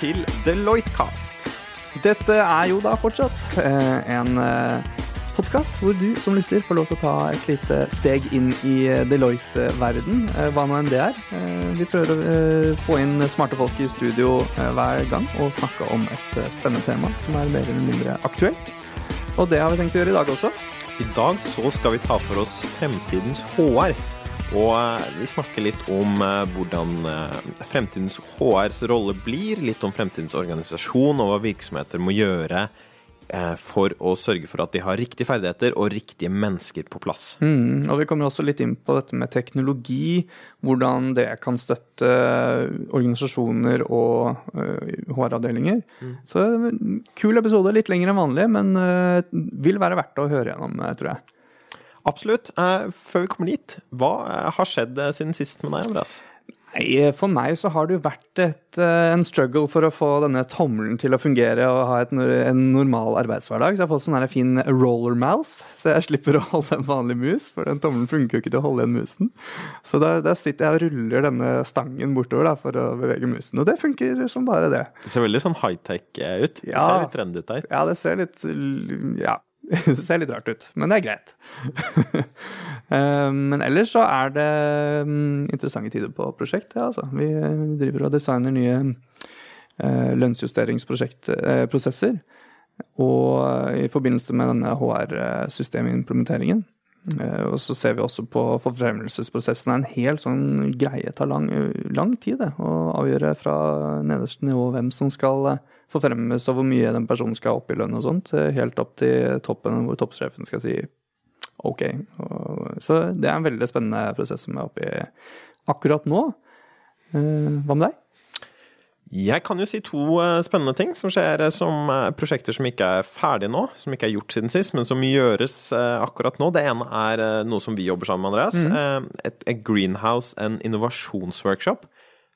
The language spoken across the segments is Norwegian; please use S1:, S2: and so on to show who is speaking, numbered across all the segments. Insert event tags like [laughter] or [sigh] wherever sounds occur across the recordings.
S1: til Deloitte-cast.
S2: Dette er jo da fortsatt eh, en eh, podkast hvor du som lytter får lov til å ta et lite steg inn i Deloitte-verden, eh, hva nå enn det er. Vi prøver å få inn smarte folk i studio hver gang og snakke om et spennende tema som er mer eller mindre aktuelt. Og det har vi tenkt å gjøre i dag også.
S1: I dag så skal vi ta for oss fremtidens HR. Og eh, vi snakker litt om eh, hvordan eh, fremtidens HRs rolle blir, litt om fremtidens organisasjon og hva virksomheter må gjøre for å sørge for at de har riktige ferdigheter og riktige mennesker på plass.
S2: Mm, og vi kommer også litt inn på dette med teknologi, hvordan det kan støtte organisasjoner og HR-avdelinger. Så kul episode, litt lengre enn vanlig, men vil være verdt å høre gjennom, tror jeg.
S1: Absolutt. Eh, Før vi kommer dit, hva eh, har skjedd eh, siden sist med deg, Andreas?
S2: Nei, For meg så har det jo vært et, en struggle for å få denne tommelen til å fungere og ha et, en normal arbeidshverdag. Så jeg har fått sånn her fin roller mouse, så jeg slipper å holde en vanlig mus, for den tommelen funker jo ikke til å holde igjen musen. Så der, der sitter jeg og ruller denne stangen bortover da, for å bevege musen, og det funker som bare det.
S1: Det ser veldig sånn high-tech ut. Det
S2: Ja.
S1: ser litt trendy ut der.
S2: Ja, det ser litt Ja, [laughs] det ser litt rart ut, men det er greit. [laughs] Eh, men ellers så er det mm, interessante tider på prosjektet, altså. Vi driver og designer nye eh, lønnsjusteringsprosesser. Og i forbindelse med denne HR-systemimplementeringen. Eh, Og så ser vi også på forfremmelsesprosessen. er En hel sånn greie tar lang, lang tid det, å avgjøre fra nederste nivå hvem som skal eh, forfremmes, og hvor mye den personen skal opp i lønn og sånt. eh, Helt opp til toppen, hvor toppsjefen skal si OK. Så det er en veldig spennende prosess som er oppe i akkurat nå. Hva med deg?
S1: Jeg kan jo si to eh, spennende ting som skjer eh, som eh, prosjekter som ikke er ferdige nå, som ikke er gjort siden sist, men som gjøres akkurat nå. Det ene er noe som vi jobber sammen med, Andreas. Mm. Et, et greenhouse, en innovasjonsworkshop,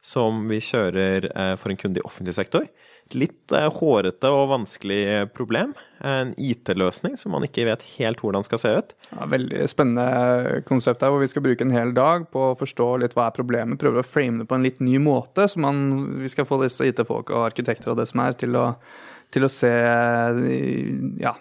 S1: som vi kjører for en kunde i offentlig sektor. Litt eh, hårete og vanskelig eh, problem. En IT-løsning som man ikke vet helt hvordan skal se ut.
S2: Ja, veldig spennende konsept her, hvor vi skal bruke en hel dag på å forstå litt hva er problemet, prøve å frame det på en litt ny måte, så man, vi skal få disse IT-folk og arkitekter og det som er, til å, til å se Ja,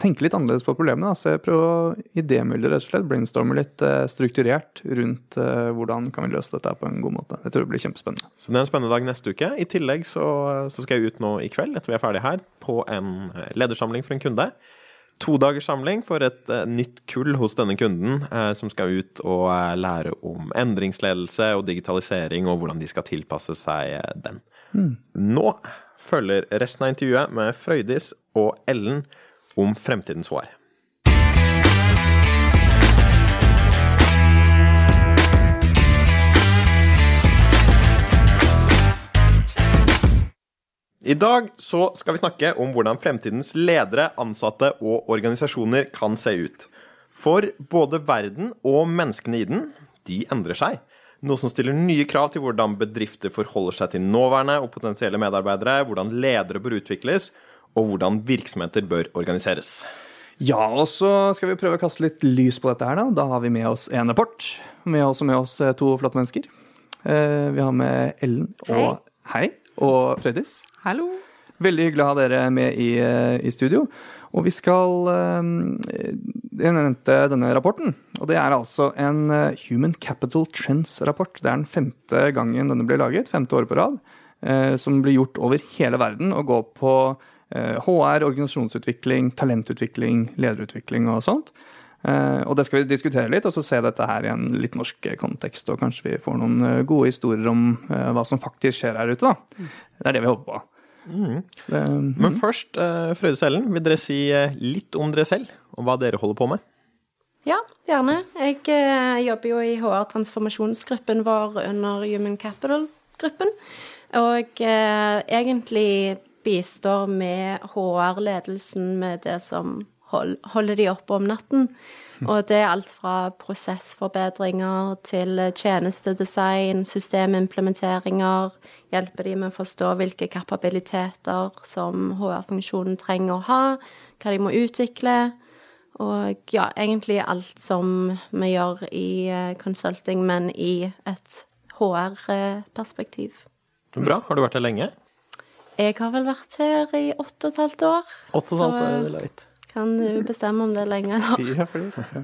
S2: tenke litt annerledes på problemet. Da. jeg prøver å idémylde, rett og slett. Brainstorme litt eh, strukturert rundt eh, hvordan kan vi løse dette på en god måte. Jeg tror det blir kjempespennende.
S1: Så det er en spennende dag neste uke. I tillegg så, så skal jeg ut nå i kveld, etter vi er ferdige her, på en eh, ledersamling for en kunde. To dagers samling for et nytt kull hos denne kunden, som skal ut og lære om endringsledelse og digitalisering, og hvordan de skal tilpasse seg den. den. Nå følger resten av intervjuet med Frøydis og Ellen om fremtidens HR. I dag så skal vi snakke om hvordan fremtidens ledere, ansatte og organisasjoner kan se ut. For både verden og menneskene i den, de endrer seg. Noe som stiller nye krav til hvordan bedrifter forholder seg til nåværende og potensielle medarbeidere, hvordan ledere bør utvikles, og hvordan virksomheter bør organiseres.
S2: Ja, og så skal vi prøve å kaste litt lys på dette her, da. Da har vi med oss en rapport. Vi har også med oss eh, to flotte mennesker. Eh, Vi har med Ellen og Hei. Og Frøydis.
S3: Hallo.
S2: Veldig hyggelig å ha dere med i, eh, i studio. Og vi skal eh, Jeg nevnte denne rapporten. Og det er altså en Human Capital Trends-rapport. Det er den femte gangen denne blir laget, femte året på rad. eh, Som blir gjort over hele verden og går på HR, organisasjonsutvikling, talentutvikling, lederutvikling og sånt. Eh, Og det skal vi diskutere litt, og så se dette her i en litt norsk kontekst. Og kanskje vi får noen eh, gode historier om eh, hva som faktisk skjer her ute, da. Det er det vi håper på. Så mm.
S1: Men først, Frøyde Frøydis Ellen, vil dere si eh, litt om dere selv, og hva dere holder på med?
S3: Ja, gjerne. Jeg eh, jobber jo i HR-transformasjonsgruppen vår under Human Capital-gruppen. Og eh, egentlig bistår med HR-ledelsen med det som hold, holder de oppe om natten. Og det er alt fra prosessforbedringer til tjenestedesign, systemimplementeringer, hjelpe de med å forstå hvilke kapabiliteter som HR-funksjonen trenger å ha, hva de må utvikle. Og ja, egentlig alt som vi gjør i eh, consulting, men i et HR-perspektiv.
S1: Bra. Har du vært her lenge?
S3: Jeg har vel vært her i åtte og et halvt år.
S1: Åtte og et halvt år det er litt.
S3: Kan du bestemme om det er lenge eller
S2: Ti. Ja.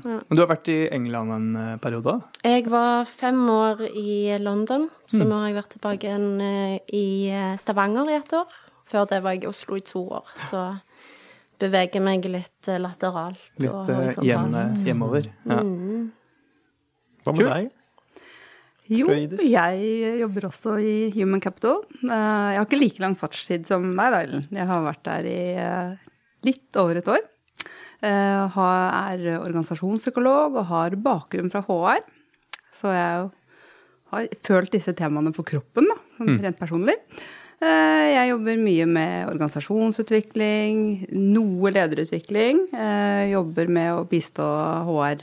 S2: Men du har vært i England en periode periode?
S3: Jeg var fem år i London, så nå har jeg vært tilbake igjen eh, i eh, Stavanger i et år. Før det var jeg i Oslo i to år, så beveger meg litt eh, lateralt
S2: Litt
S3: og
S2: eh, hjem,
S3: horisontalt.
S2: hjemover? Ja.
S1: Hva med
S2: Kult.
S1: deg?
S4: Jo, jeg jobber også i Human Capital. Eh, Jeg har ikke like lang fartstid som deg, da, Ellen. Jeg har vært der i eh, litt over et år. Jeg Er organisasjonspsykolog og har bakgrunn fra HR. Så jeg har følt disse temaene på kroppen, da, sånn rent personlig. Eh, Jeg jobber mye med organisasjonsutvikling, noe lederutvikling. Eh, Jobber med å bistå HR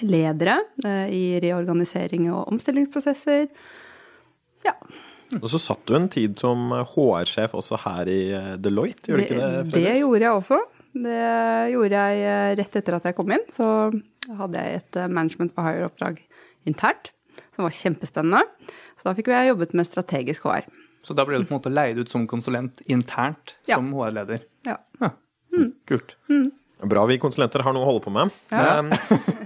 S4: ledere eh, i reorganisering og omstillingsprosesser. Ja.
S1: Og så satt du en tid som HR-sjef også her i eh, Deloitte, gjorde du ikke det?
S4: det gjorde jeg også. Det gjorde jeg eh, rett etter at jeg kom inn. Så hadde jeg et management for hire-oppdrag internt, som var kjempespennende. Så da fikk jeg jobbet med strategisk HR.
S2: Så da ble du på en måte leid ut som konsulent internt
S4: Ja.
S2: som HR-leder?
S4: Ja.
S2: Ja. Kult.
S1: Bra vi konsulenter har noe å holde på med.
S4: Ja.
S1: Um,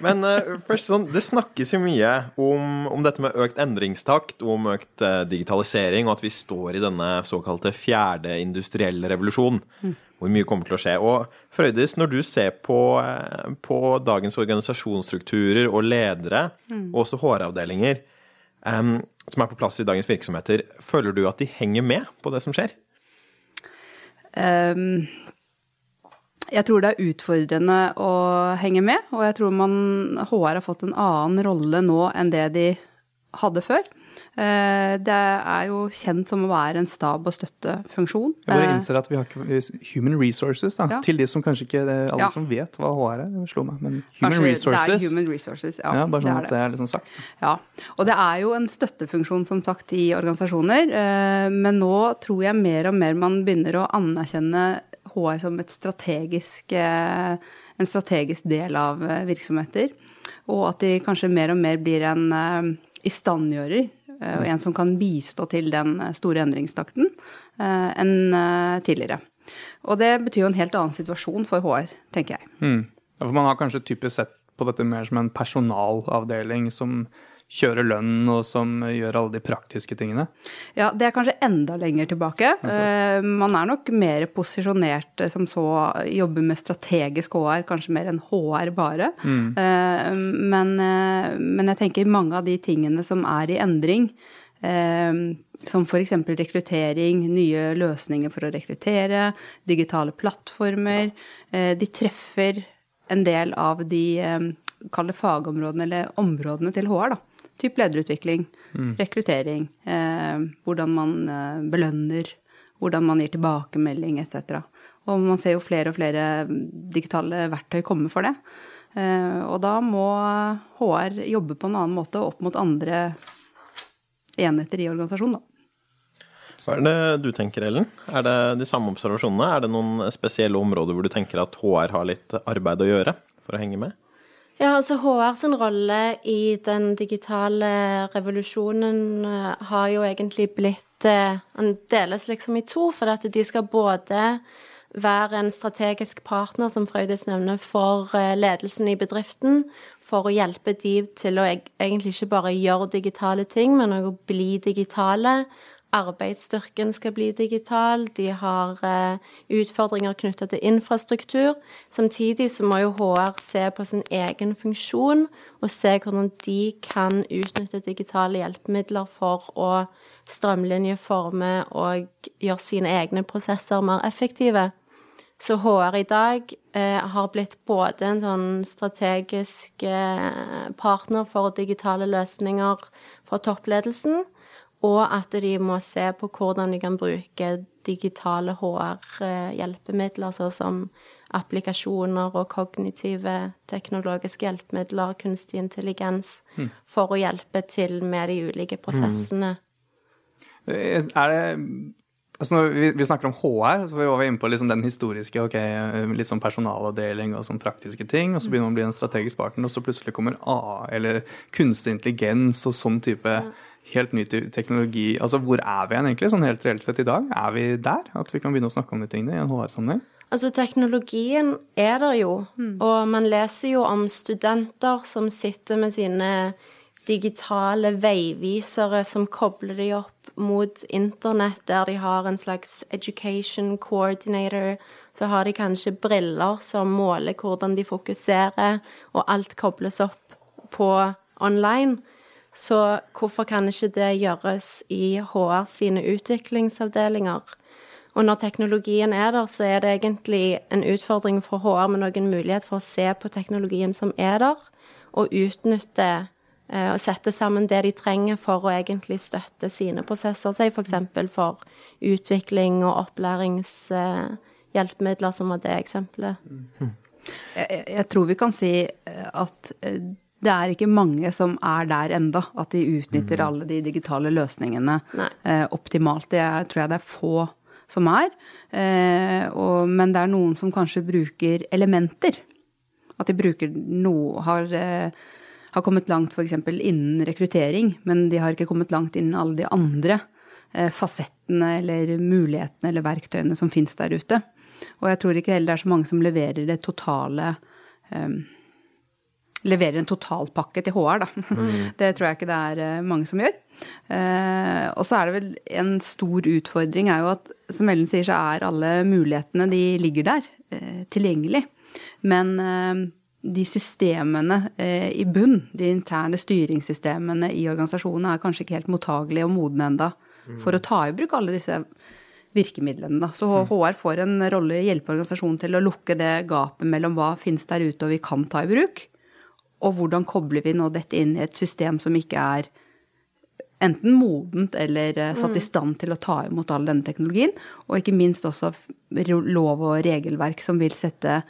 S1: men eh, først sånn, det snakkes jo mye om, om dette med økt endringstakt, om økt eh, digitalisering, og at vi står i denne såkalte fjerde industrielle revolusjon. Hvor mye kommer til å skje. Og Frøydis, når du ser på, eh, på dagens organisasjonsstrukturer og ledere, og også HR-avdelinger, um, som er på plass i dagens virksomheter, føler du at de henger med på det som skjer?
S4: Ehm, jeg tror det er utfordrende å henge med, og jeg tror man, HR har fått en annen rolle nå enn det de hadde før. Eh, Det er jo kjent som å være en stab- og støttefunksjon.
S2: Jeg bare
S4: Eh,
S2: innser at vi har ikke human resources, da.
S4: Ja.
S2: Til de som kanskje ikke Alle
S4: Ja.
S2: som vet hva HR er, det meg. Men human
S4: kanskje
S2: resources.
S4: Det er human resources, ja.
S2: ja, bare sånn
S4: det
S2: at det er liksom sagt.
S4: Ja, og det er jo en støttefunksjon som sagt i organisasjoner, eh, men nå tror jeg mer og mer man begynner å anerkjenne HR som strategisk, eh, en strategisk del av eh, virksomheter, og at de kanskje mer og mer blir en eh, istandgjører, og en som kan bistå til den store endringstakten enn tidligere. Og det betyr jo en helt annen situasjon for HR, tenker jeg.
S2: Mm. Ja, for Man har kanskje typisk sett på dette mer som en personalavdeling som kjører lønn og som gjør alle de praktiske tingene.
S4: Ja, det er kanskje enda lenger tilbake. Okay. man er nok mer posisjonert eh, som så jobber med strategisk HR, kanskje mer enn HR bare. Mm. men, eh, men jeg tenker mange av de tingene som er i endring, eh, som f.eks. rekruttering, nye løsninger for å rekruttere, digitale plattformer, eh, de treffer en del av de eh, kall fagområdene eller områdene til HR, da. Typ lederutvikling, rekruttering, eh, hvordan man eh, belønner, hvordan man gir tilbakemelding etc. Og man ser jo flere og flere digitale verktøy komme for det. Eh, og da må HR jobbe på en annen måte opp mot andre enheter i organisasjonen, da.
S1: Hva er det du tenker, Ellen? Er det de samme observasjonene? Er det noen spesielle områder hvor du tenker at HR har litt arbeid å gjøre for å henge med?
S3: Ja, altså HR sin rolle i den digitale revolusjonen eh, har jo egentlig blitt eh, Den deles liksom i to, for at de skal både være en strategisk partner, som Frøydis nevner, for eh, ledelsen i bedriften. For å hjelpe de til å egentlig ikke bare gjøre digitale ting, men også bli digitale. Arbeidsstyrken skal bli digital. De har eh, utfordringer knytta til infrastruktur. Samtidig så må jo HR se på sin egen funksjon og se hvordan de kan utnytte digitale hjelpemidler for å strømlinjeforme og gjøre sine egne prosesser mer effektive. Så HR i dag eh, har blitt både en sånn strategisk eh, partner for digitale løsninger for toppledelsen, og at de må se på hvordan de kan bruke digitale HR-hjelpemidler, sånn som applikasjoner og kognitive teknologiske hjelpemidler, kunstig intelligens, for å hjelpe til med de ulike prosessene.
S2: Mm. Er det Altså når vi, vi snakker om HR, så var vi inne på liksom den historiske, ok, litt sånn personalavdeling og sånn praktiske ting, og så begynner man å bli en strategisk partner, og så plutselig kommer A, eller kunstig intelligens og sånn type helt ny teknologi. Altså hvor er vi igjen egentlig, sånn helt reelt sett i dag? Er vi der? At vi kan begynne å snakke om de tingene i en HR-sammenheng?
S3: Altså, teknologien er der jo, og man leser jo om studenter som sitter med sine digitale veivisere som kobler de opp mot internett, der de har en slags education coordinator. Så har de kanskje briller som måler hvordan de fokuserer, og alt kobles opp på online. Så hvorfor kan ikke det gjøres i HR sine utviklingsavdelinger? Og når teknologien er der, så er det egentlig en utfordring for HR med noen mulighet for å se på teknologien som er der, og utnytte eh, og sette sammen det de trenger for å egentlig støtte sine prosesser, si f.eks. For, for utvikling og opplæringshjelpemidler, som var det eksempelet.
S4: Jeg, jeg tror vi kan si at eh, det er ikke mange som er der enda, at de utnytter mm. alle de digitale løsningene eh, optimalt. Det er, tror jeg det er få som er. Eh, og, men det er noen som kanskje bruker elementer. At de bruker noe har, eh, har kommet langt f.eks. innen rekruttering, men de har ikke kommet langt innen alle de andre eh, fasettene eller mulighetene eller verktøyene som finnes der ute. Og jeg tror ikke heller det er så mange som leverer det totale eh, leverer en totalpakke til HR, da. Mm. [laughs] Det tror jeg ikke det er eh, mange som gjør. Eh, og så er det vel en stor utfordring er jo at som Ellen sier, så er alle mulighetene de ligger der, eh, tilgjengelig. Men eh, de systemene i bunn, de interne styringssystemene i organisasjonene, er kanskje ikke helt mottagelige og modne enda mm. for å ta i bruk alle disse virkemidlene. Da. Så HR mm. får en rolle i å hjelpe organisasjonen til å lukke det gapet mellom hva finnes der ute og vi kan ta i bruk, og hvordan kobler vi nå dette inn i et system som ikke er enten modent eller eh, satt i mm. stand til å ta imot all denne teknologien, og ikke minst også lov og regelverk som vil sette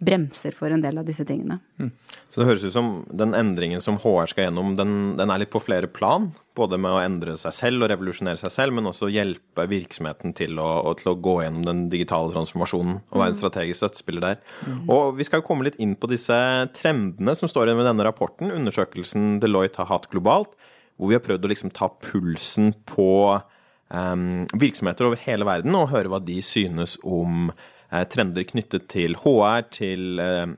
S4: bremser for en del av disse tingene. Mm.
S1: Så det høres ut som den endringen som HR skal gjennom, den, den, er litt på flere plan. Både med å endre seg selv og revolusjonere seg selv, men også hjelpe virksomheten til å, til å gå gjennom den digitale transformasjonen og være en strategisk støttespiller der. Mm. Og vi skal jo komme litt inn på disse trendene som står igjen med denne rapporten, undersøkelsen Deloitte har hatt globalt, hvor vi har prøvd å liksom ta pulsen på um, virksomheter over hele verden og høre hva de synes om trender knyttet til HR, til um,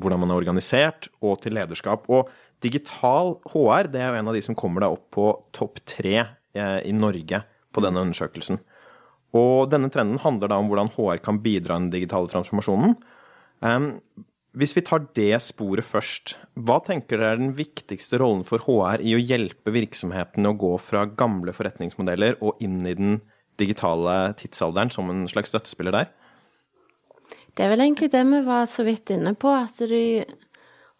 S1: hvordan man er organisert, og til lederskap. Og digital HR det er jo en av de som kommer deg opp på topp tre i Norge på denne undersøkelsen. Og denne trenden handler da om hvordan HR kan bidra i den digitale transformasjonen. Hvis vi tar det sporet først, hva tenker dere er den viktigste rollen for HR i å hjelpe virksomhetene å gå fra gamle forretningsmodeller og inn i den digitale tidsalderen som en slags støttespiller der?
S3: Det er vel egentlig det vi var så vidt inne på, at du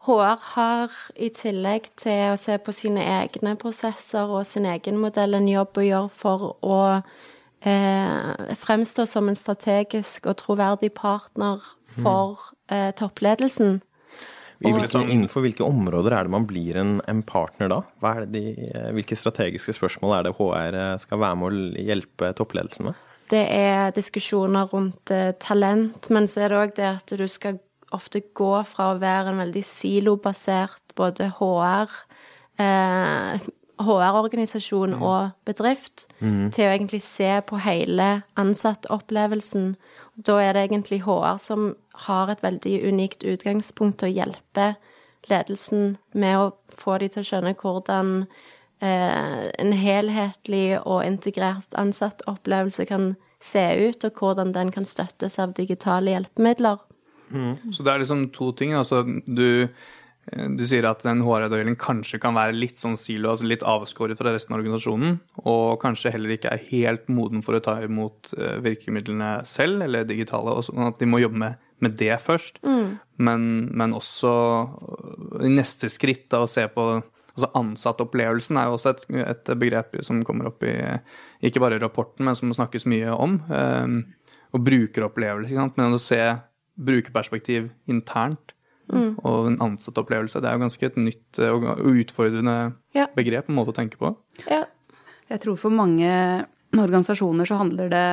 S3: HR har i tillegg til å se på sine egne prosesser og sin egen modell en jobb å gjøre for å eh, fremstå som en strategisk og troverdig partner for eh, toppledelsen.
S1: Hvilke, innenfor hvilke områder er det man blir en, en partner da? De, eh, hvilke strategiske spørsmål er det HR eh, skal være med å hjelpe toppledelsen med?
S3: Det er diskusjoner rundt eh, talent, men så er det òg det at du skal ofte gå fra å være en veldig silobasert både HR eh, HR-organisasjon mm. og bedrift, mm. til å egentlig se på hele ansattopplevelsen. Da er det egentlig HR som har et veldig unikt utgangspunkt til å hjelpe ledelsen med å få de til å skjønne hvordan en helhetlig og integrert ansattopplevelse kan se ut, og hvordan den kan støttes av digitale hjelpemidler.
S2: Mm. Så det er liksom to ting. Altså, du, eh, du sier at en HR-avdeling kanskje kan være litt sånn silo, altså litt avskåret fra resten av organisasjonen, og kanskje heller ikke er helt moden for å ta imot eh, virkemidlene selv, eller digitale, og sånn at de må jobbe med, med det først. Mm. Men, men, også i neste skritt da, å se på Altså Ansattopplevelsen er jo også et, et, begrep som kommer opp i ikke bare i rapporten, men som snakkes mye om. Um, og brukeropplevelse, men å se brukerperspektiv internt mm. og en ansattopplevelse, det er jo ganske et nytt og utfordrende ja. begrep, en måte å tenke på.
S4: Ja. Jeg tror for mange organisasjoner så handler det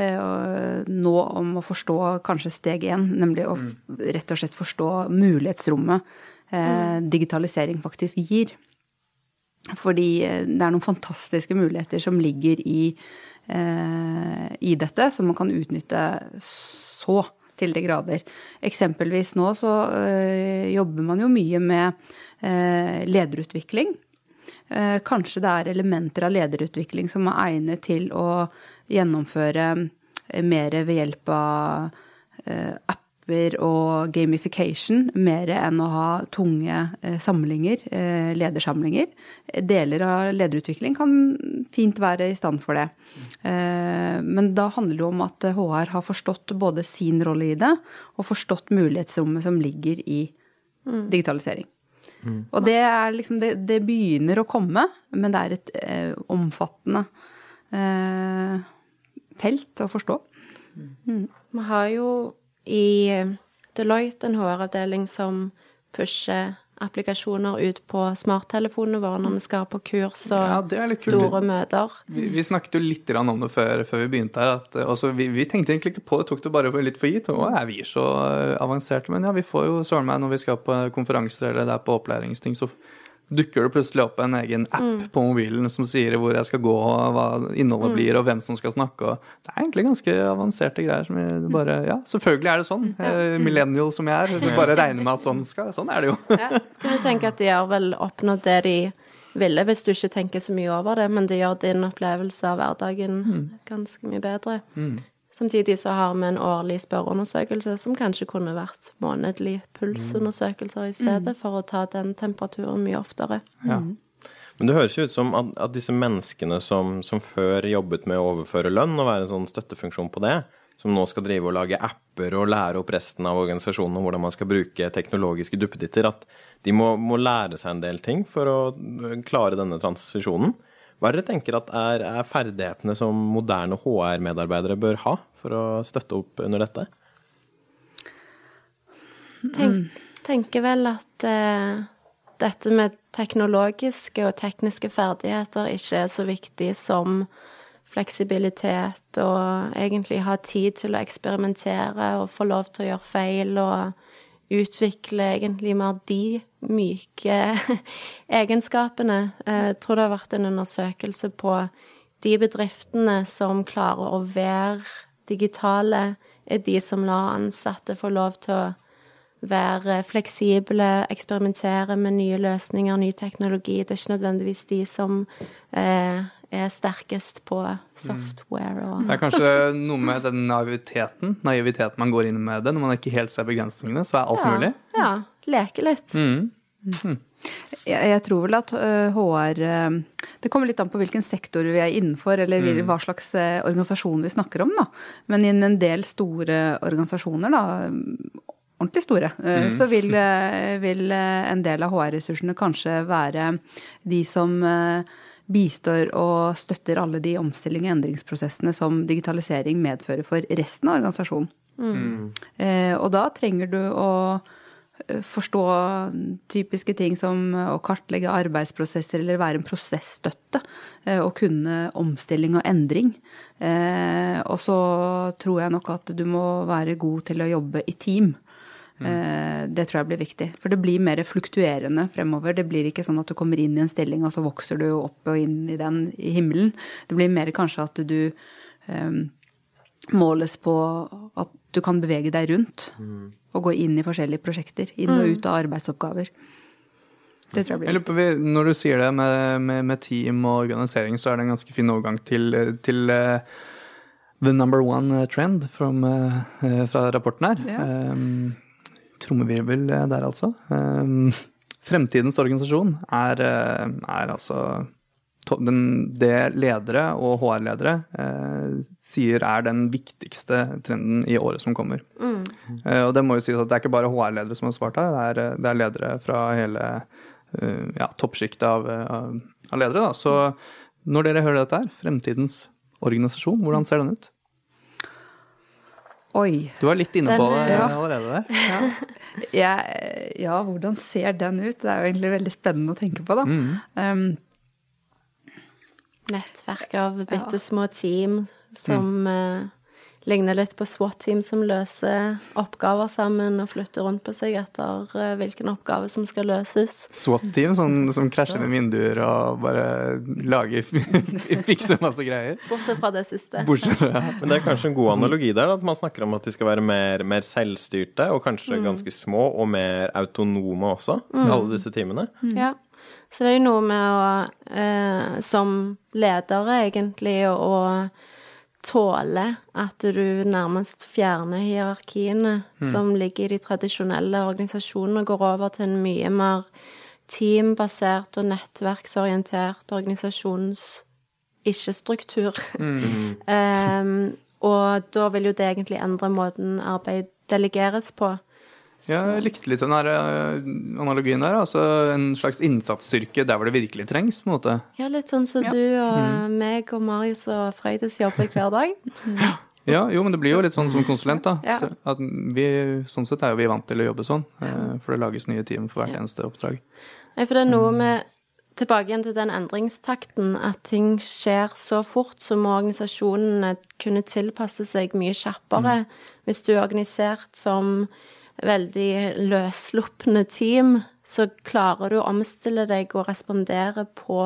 S4: eh, nå om å forstå kanskje steg én, nemlig å mm. rett og slett forstå mulighetsrommet eh, digitalisering faktisk gir. Fordi eh, det er noen fantastiske muligheter som ligger i, eh, i dette, som man kan utnytte så til de grader. Eksempelvis nå så jobber man jo mye med lederutvikling. Eh, kanskje det er elementer av lederutvikling som er egnet til å gjennomføre mer ved hjelp av eh, apper og gamification, mer enn å ha tunge eh, samlinger, eh, ledersamlinger. Deler av lederutvikling kan fint være i stand for det. Men da handler det om at HR har forstått både sin rolle i det, og forstått mulighetsrommet som ligger i digitalisering. Mm. Og det er liksom det, det, begynner å komme, men det er et eh, omfattende eh, felt å forstå.
S3: Mm. Man har jo i Deloitte en HR-avdeling som pusher applikasjoner ut på smarttelefonene våre når vi skal på kurs og ja, store møter.
S2: Vi, vi, snakket jo litt om det før, før vi begynte her. At, altså, vi, vi, tenkte egentlig ikke på det, tok det bare litt for gitt. Å, er vi så avanserte? Men ja, vi får jo søren meg når vi skal på konferanser eller det er på opplæringsting, så dukker det plutselig opp en egen app mm. på mobilen som sier hvor jeg skal gå, og hva innholdet mm. blir, og hvem som skal snakke. Det er egentlig ganske avanserte greier. som jeg bare, ja, Selvfølgelig er det sånn. Ja. Eh, millennial som jeg er. Du bare regner med at sånn, skal, sånn er det jo.
S3: ja. Skal du tenke at de har vel oppnådd det de ville, hvis du ikke tenker så mye over det, men det gjør din opplevelse av hverdagen mm. ganske mye bedre. Mm. Samtidig så har vi en årlig spørreundersøkelse som kanskje kunne vært månedlig pulsundersøkelser i stedet, mm. for å ta den temperaturen mye oftere. Ja. Mm.
S1: Men det høres jo ut som at, at disse menneskene som, som, før jobbet med å overføre lønn og være en sånn støttefunksjon på det, som nå skal drive og lage apper og lære opp resten av organisasjonen om hvordan man skal bruke teknologiske duppeditter, at de må, må lære seg en del ting for å klare denne transisjonen. Hva er det dere tenker at er, er ferdighetene som moderne HR-medarbeidere bør ha for å støtte opp under dette?
S3: Tenk, tenker vel at uh, dette med teknologiske og tekniske ferdigheter ikke er så viktig som fleksibilitet og egentlig ha tid til å eksperimentere og få lov til å gjøre feil og utvikle egentlig mer de myke [laughs] egenskapene. Jeg tror det har vært en undersøkelse på de bedriftene som klarer å være digitale, er de som lar ansatte få lov til å være fleksible, eksperimentere med nye løsninger, ny teknologi. Det er ikke nødvendigvis de som eh, er sterkest på software og
S2: Det er kanskje noe med den naiviteten, naiviteten man går inn med det. Når man ikke helt ser begrensningene, så er alt
S3: ja,
S2: mulig.
S3: Ja. Leke litt. Mm.
S4: Mm. Jeg, jeg, tror vel at HR Det kommer litt an på hvilken sektor vi er innenfor, eller mm. hva slags organisasjon vi snakker om. Da. Men i en del store organisasjoner, da, ordentlig store, mm. så vil, vil, en del av HR-ressursene kanskje være de som bistår og støtter alle de omstilling- og endringsprosessene som digitalisering medfører for resten av organisasjonen. Mm. Eh, og da trenger du å eh, forstå typiske ting som å kartlegge arbeidsprosesser eller være en prosessstøtte. Eh, og kunne omstilling og endring. Eh, og så tror jeg nok at du må være god til å jobbe i team. Mm. Det tror jeg blir viktig. For det blir mer fluktuerende fremover. Det blir ikke sånn at du kommer inn i en stilling, og så vokser du opp og inn i den i himmelen. Det blir mer kanskje at du um, måles på at du kan bevege deg rundt. Mm. Og gå inn i forskjellige prosjekter. Inn og mm. ut av arbeidsoppgaver. Det tror jeg blir
S2: viktig. Når du sier det med, med, med, team og organisering, så er det en ganske fin overgang til, til uh, the number one trend from, uh, fra rapporten her. Ja. Um, trommevirvel eh, der, altså. Um, fremtidens organisasjon er, eh, er altså den, det ledere og HR-ledere eh, sier er den viktigste trenden i året som kommer. Mm. Eh, og det må jo sies at det er ikke bare HR-ledere som har svart her, det er, eh, det er ledere fra hele uh, ja, toppsjiktet av, av, av, ledere. Da. Så når dere hører dette her, fremtidens organisasjon, hvordan ser den ut?
S4: Oi.
S2: Du var litt inne på det ja. allerede der. [laughs]
S4: Ja. ja. ja. hvordan ser den ut? Det er jo egentlig veldig spennende å tenke på, da. Mm. Um,
S3: Nettverk av bitte små team som mm. uh, ligner litt på SWAT-team som løser oppgaver sammen og flytter rundt på seg etter eh, hvilken oppgave som skal løses.
S2: SWAT-team sånn, som krasjer med vinduer og bare lager [laughs] Fikser masse greier.
S3: Bortsett fra det siste.
S2: Bortsett fra
S1: Men det er kanskje en god analogi der, at man snakker om at de skal være mer, mer selvstyrte, og kanskje ganske små, og mer autonome også, alle disse teamene.
S3: Ja. Så det er jo noe med å, eh, som ledere, egentlig, å tåle at du nærmest fjerner hierarkiene som ligger i de tradisjonelle organisasjonene, og går over til en mye mer teambasert og nettverksorientert organisasjons ikke-struktur. um, [laughs] og da vil jo det egentlig endre måten arbeid delegeres på.
S2: Ja, jeg likte litt den her eh, analogien der. Altså en slags innsatsstyrke der hvor det virkelig trengs, på en måte.
S3: Ja, litt sånn som
S4: Ja.
S3: du og meg og Marius og Frøydis jobber hver dag. [laughs]
S2: Ja, jo, men det blir jo litt sånn som konsulent, da.
S3: Ja.
S2: Så at vi, sånn sett er jo vi vant til å jobbe sånn, eh, for det lages nye team for hvert eneste oppdrag.
S3: Nei, for det er noe med Tilbake igjen til den endringstakten, at ting skjer så fort, så må organisasjonene kunne tilpasse seg mye kjappere. Hvis du er organisert som veldig løsslupne team, så klarer du å omstille deg og respondere på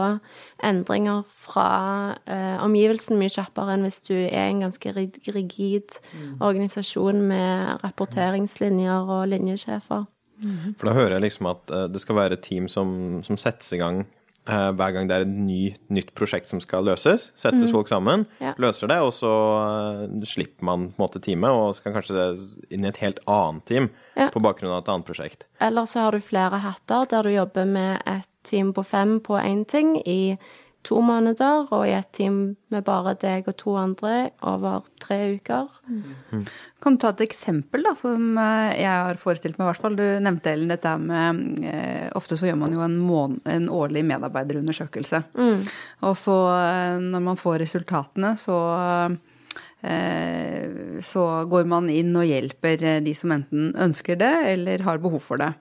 S3: endringer fra eh, omgivelsen mye kjappere enn hvis du er en ganske rigid rigid organisasjon med rapporteringslinjer og linjesjefer.
S1: For da hører jeg liksom at eh, det skal være et team som, som settes i gang hver gang det er et ny, nytt prosjekt som skal løses. Settes folk sammen,
S3: Ja.
S1: løser det, og så eh, slipper man på en måte teamet og skal kanskje inn i et helt annet team
S3: Ja.
S1: på bakgrunn av et annet prosjekt.
S3: Eller så har du flere hatter der du jobber med et team på fem på én ting i to måneder, og i et team med bare deg og to andre over tre uker.
S4: Kan du ta et eksempel da, som eh, jeg har forestilt meg, i hvert fall. Du nevnte Ellen dette med eh, Ofte så gjør man jo en, mån en årlig medarbeiderundersøkelse. Og så eh, når man får resultatene, så eh, så går man inn og hjelper de som enten ønsker det eller har behov for det.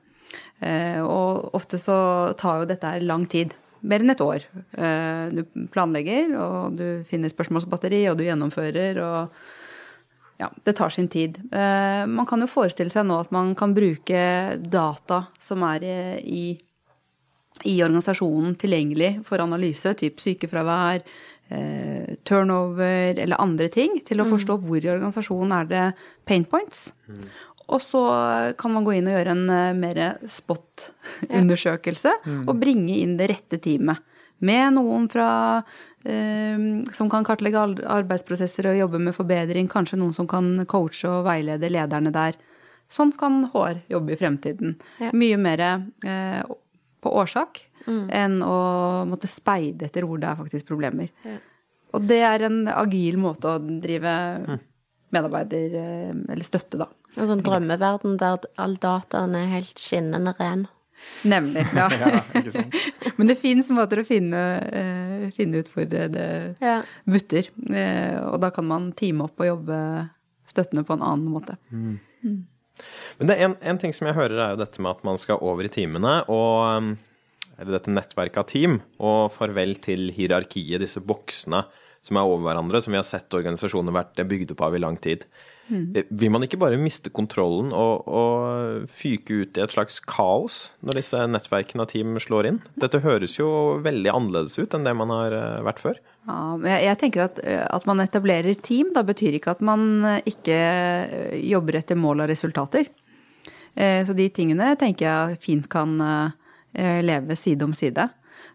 S4: Eh, og ofte så tar jo dette her lang tid. Mer enn et år. Eh, du planlegger, og du finner spørsmålsbatteri, og du gjennomfører, og ja, det tar sin tid. Eh, man kan jo forestille seg nå at man kan bruke data som er i, i, organisasjonen tilgjengelig for analyse, typ sykefravær, eh, turnover eller andre ting, til å forstå hvor i organisasjonen er det pain points. Og så kan man gå inn og gjøre en eh, mer spot-undersøkelse og bringe inn det rette teamet. Med noen fra eh, som kan kartlegge arbeidsprosesser og jobbe med forbedring. Kanskje noen som kan coache og veilede lederne der. Sånn kan HR jobbe i fremtiden.
S3: Ja.
S4: Mye mer eh, på årsak enn å måtte speide etter hvor det er faktisk problemer.
S3: Ja.
S4: Og det er en agil måte å drive medarbeider eh, eller støtte, da.
S3: En sånn drømmeverden der all dataen er helt skinnende ren.
S4: Nemlig. Ja. [laughs]
S2: Ja.
S4: Men det fins måter å finne, uh, finne ut hvor det,
S3: Ja.
S4: butter. Uh, og da kan man teame opp og jobbe støttende på en annen måte.
S1: Men det er en, en ting som jeg hører, er jo dette med at man skal over i teamene, og um, Eller dette nettverket av team, og farvel til hierarkiet, disse boksene som er over hverandre, som vi har sett organisasjoner vært bygd opp av i lang tid. Eh, Vil man ikke bare miste kontrollen og, og fyke ut i et slags kaos når disse nettverkene av team slår inn? Dette høres jo veldig annerledes ut enn det man har eh, vært før.
S4: Ja, jeg, jeg tenker at, eh, at man etablerer team, da betyr ikke at man ikke jobber etter mål og resultater. Eh, Så de tingene tenker jeg fint kan eh, leve side om side.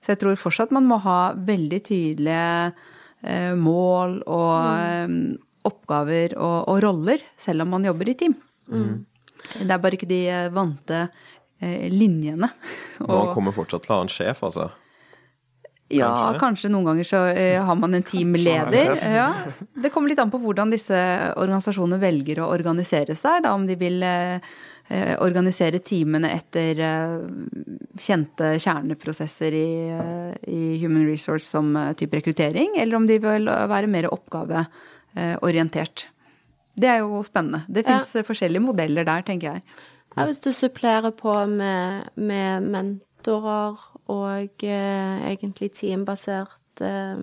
S4: Så jeg tror fortsatt man må ha veldig tydelige eh, mål og eh, oppgaver og, og roller, selv om man jobber i team. Det er bare ikke de eh, vante eh, linjene. [laughs]
S1: Man kommer fortsatt til å ha en sjef, altså.
S4: Ja,
S1: Kanskje.
S4: kanskje, noen ganger så eh, har man en teamleder. Ja. Det kommer litt an på hvordan disse organisasjonene velger å organisere seg. Da, om de vil eh, organisere teamene etter kjente kjerneprosesser i, i Human Resource som type rekruttering, eller om de vil være mer oppgaveorientert. Det er jo spennende. Det
S3: Ja.
S4: forskjellige modeller der, tenker jeg.
S3: Ja, hvis du supplerer på med, med mentorer og eh, egentlig teambasert eh,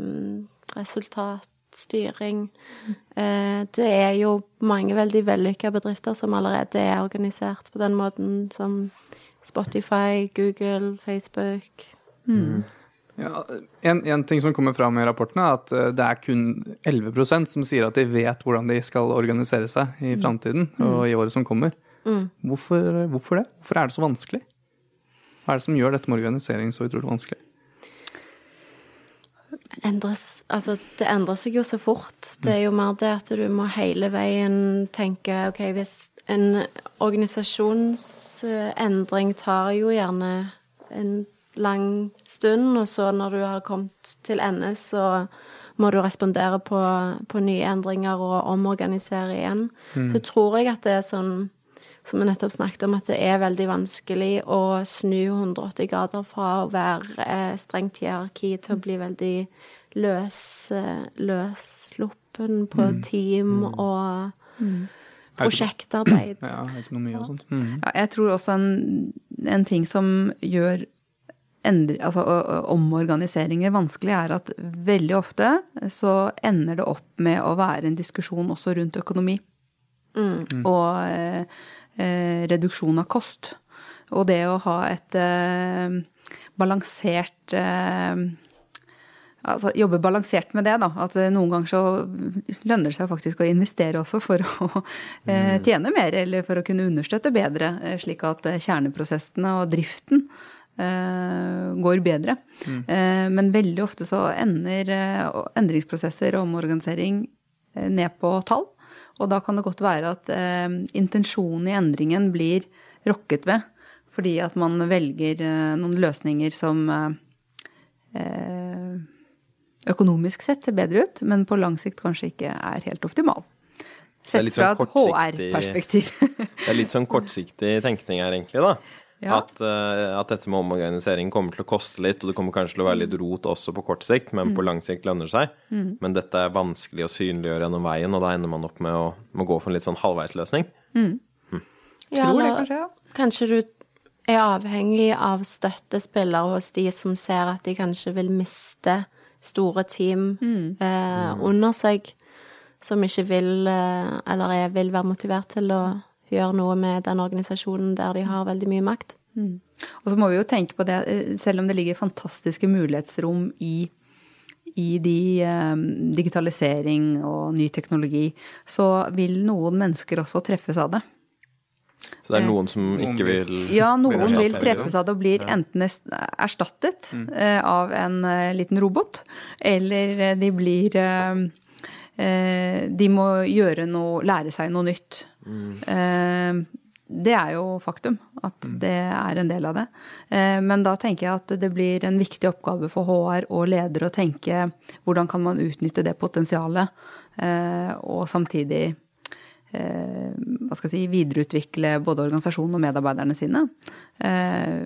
S3: resultatstyring. Eh, det er jo mange veldig vellykka bedrifter som allerede er organisert på den måten, som Spotify, Google, Facebook.
S2: Ja, en, en ting som kommer fram i rapporten, er at eh, det er kun 11% som sier at de vet hvordan de skal organisere seg i framtiden og i året som kommer. Hvorfor, hvorfor det? Hvorfor er det så vanskelig? Hva er det som gjør dette med organisering så utrolig vanskelig?
S3: endres Altså, det endrer seg jo så fort. Det er jo mer det at du må hele veien tenke OK, hvis en organisasjonsendring tar jo gjerne en lang stund, og så når du har kommet til ende, så må du respondere på, på nye endringer og omorganisere igjen. Så tror jeg at det er sånn som vi nettopp snakket om, at det er veldig vanskelig å snu 180 grader fra å være eh, strengt hierarki til å bli veldig løs, eh, løssluppen på team og prosjektarbeid.
S2: Ja, autonomi og sånt. Mm.
S4: Ja, jeg tror også en, en ting som gjør endre, altså, omorganiseringer vanskelig, er at veldig ofte så ender det opp med å være en diskusjon også rundt økonomi. Og eh, eh, reduksjon av kost. Og det å ha et eh, balansert eh, Altså jobbe balansert med det, da. At eh, noen ganger så lønner det seg faktisk å investere også for å eh, tjene mer, eller for å kunne understøtte bedre, slik at kjerneprosessene og driften eh, går bedre. Eh, men veldig ofte så ender eh, endringsprosesser og omorganisering eh, ned på tall. Og da kan det godt være at eh, intensjonen i endringen blir rokket ved, fordi at man velger eh, noen løsninger som eh, eh, økonomisk sett ser bedre ut, men på lang sikt kanskje ikke er helt optimal. Sett fra
S1: sånn
S4: et HR-perspektiv.
S1: Det er litt sånn kortsiktig tenkning her, egentlig, da.
S4: Ja.
S1: At, uh, at dette med omorganisering kommer til å koste litt, og det kommer kanskje til å være litt rot også på kort sikt, men
S4: Mm.
S1: på lang sikt lønner det seg. Men dette er vanskelig å synliggjøre gjennom veien, og da ender man opp med å, med å gå for en litt sånn halvveisløsning.
S3: Ja,
S4: Tror det
S3: eller
S4: kanskje, ja.
S3: Kanskje du er avhengig av støttespillere hos de som ser at de kanskje vil miste store team
S4: Mm.
S3: eh, under seg, som ikke vil, eh, eller er, vil være motivert til å gjøre noe med den organisasjonen der de har veldig mye makt.
S4: Og så må vi jo tenke på det, eh, selv om det ligger fantastiske mulighetsrom i, i de eh, digitalisering og ny teknologi, så vil noen mennesker også treffes av det.
S1: Så det er noen som ikke vil
S4: Ja, noen vil treffes av det og blir enten erstattet eh, av en eh, liten robot, eller eh, de blir eh, eh, De må gjøre noe, lære seg noe nytt. Eh, det er jo faktum, at det er en del av det. Eh, men da tenker jeg at det blir en viktig oppgave for HR og ledere å tenke hvordan kan man utnytte det potensialet, eh, og samtidig eh, hva skal jeg si, videreutvikle både organisasjonen og medarbeiderne sine. Eh,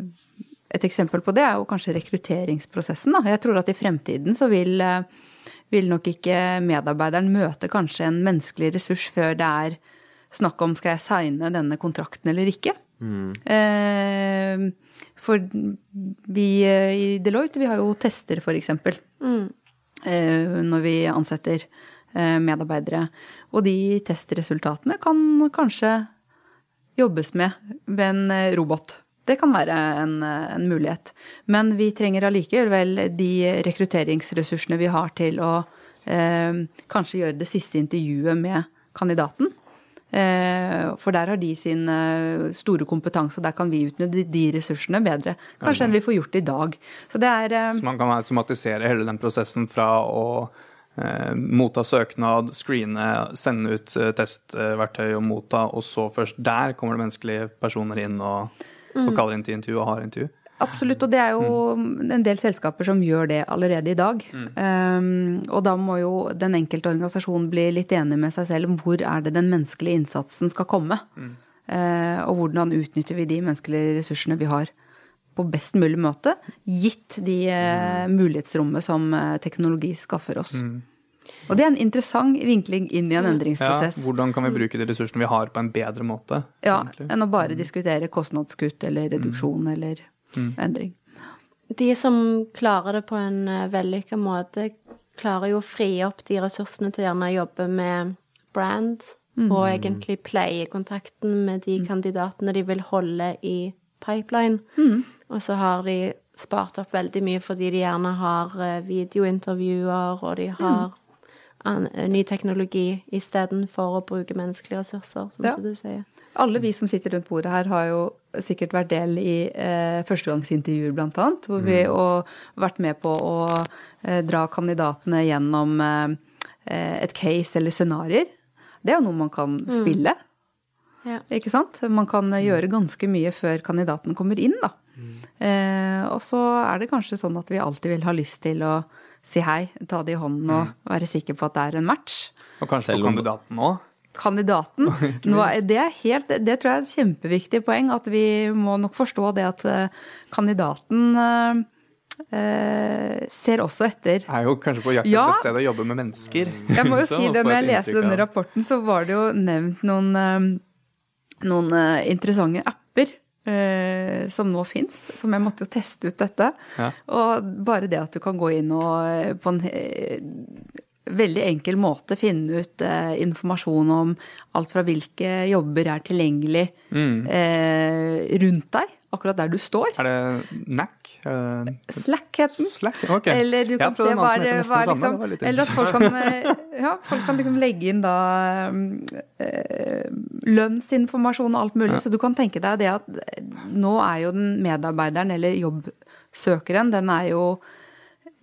S4: et eksempel på det er jo kanskje rekrutteringsprosessen. Da. Jeg tror at i fremtiden så vil, eh, vil nok ikke medarbeideren møte kanskje en menneskelig ressurs før det er snakk om skal jeg signe denne kontrakten eller ikke. Eh, for vi eh, i Deloitte vi har jo tester, for eksempel. Eh, når vi ansetter eh, medarbeidere. Og de testresultatene kan kanskje jobbes med ved en eh, robot. Det kan være en, en mulighet. Men vi trenger allikevel de rekrutteringsressursene vi har til å eh, kanskje gjøre det siste intervjuet med kandidaten. Eh, for der har de sin eh, store kompetanse, og der kan vi utnytte de, ressursene bedre. Kanskje enn vi får gjort i dag. Så er eh,
S2: Så man kan automatisere hele den prosessen fra å eh, motta søknad, screene, sende ut eh, testverktøy og motta, og så først der kommer det menneskelige personer inn og, og kaller inn til intervju og har intervju.
S4: Absolutt, og det er jo en del selskaper som gjør det allerede i dag. Um, og da må jo den enkelte organisasjon bli litt enig med seg selv om hvor er det den menneskelige innsatsen skal komme. Uh, og hvordan utnytter vi de menneskelige ressursene vi har på best mulig måte, gitt de uh, mulighetsrommet som uh, teknologi skaffer oss. Og det er en interessant vinkling inn i en endringsprosess.
S2: Ja, hvordan kan vi bruke de ressursene vi har på en bedre måte?
S4: Ja,
S2: egentlig?
S4: enn å bare diskutere kostnadskutt eller reduksjon eller endring.
S3: De som klarer det på en eh, vellykka måte, klarer jo å frie opp de ressursene til gjerne å jobbe med brand, og egentlig pleie kontakten med de kandidatene de vil holde i pipeline. Og så har de spart opp veldig mye fordi de gjerne har eh, videointervjuer, og de har ny teknologi istedenfor å bruke menneskelige ressurser, som
S4: Ja.
S3: du sier.
S4: Alle vi som sitter rundt bordet her, har jo sikkert vært del i eh, førstegangsintervjuer, blant annet. Hvor vi og vært med på å eh, dra kandidatene gjennom eh, et case eller scenarioer. Det er jo noe man kan spille.
S3: Ja.
S4: Ikke sant? Man kan eh, gjøre ganske mye før kandidaten kommer inn, da. Eh, og så er det kanskje sånn at vi alltid vil ha lyst til å si hei, ta det i hånden og være sikker på at det er en match.
S2: Og kanskje
S1: Selv
S2: på kandidaten òg.
S4: Kandidaten. [laughs] Nå, er- det, er helt, det tror jeg er et kjempeviktig poeng, at vi må nok forstå det at eh, kandidaten eh, eh, ser også etter
S2: Er jo kanskje på jakt etter
S4: Ja.
S2: et sted å jobbe med mennesker.
S4: Jeg må jo [laughs]
S2: Så
S4: si det, når jeg leste denne rapporten, så var det jo nevnt noen, eh, noen interessante apper som nå fins, som jeg måtte jo teste ut dette.
S2: Ja.
S4: Og bare det at du kan gå inn og eh, på en eh, veldig enkel måte finne ut eh, informasjon om alt fra hvilke jobber er tilgjengelig eh, rundt deg, akkurat der du står.
S2: Er det NAC?
S4: Slack het den.
S2: Slack? Ok.
S4: Eller du kan se hva er, liksom Eller at folk kan, eh, ja, folk kan liksom legge inn da eh, lønnsinformasjon og alt mulig. Så du kan tenke deg det at nå er jo den medarbeideren eller jobbsøkeren, den er jo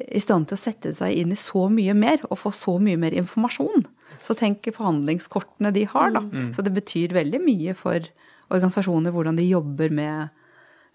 S4: i stand til å sette seg inn i så mye mer og få så mye mer informasjon. Så tenk forhandlingskortene de har, da. Så det betyr veldig mye for organisasjoner hvordan de jobber med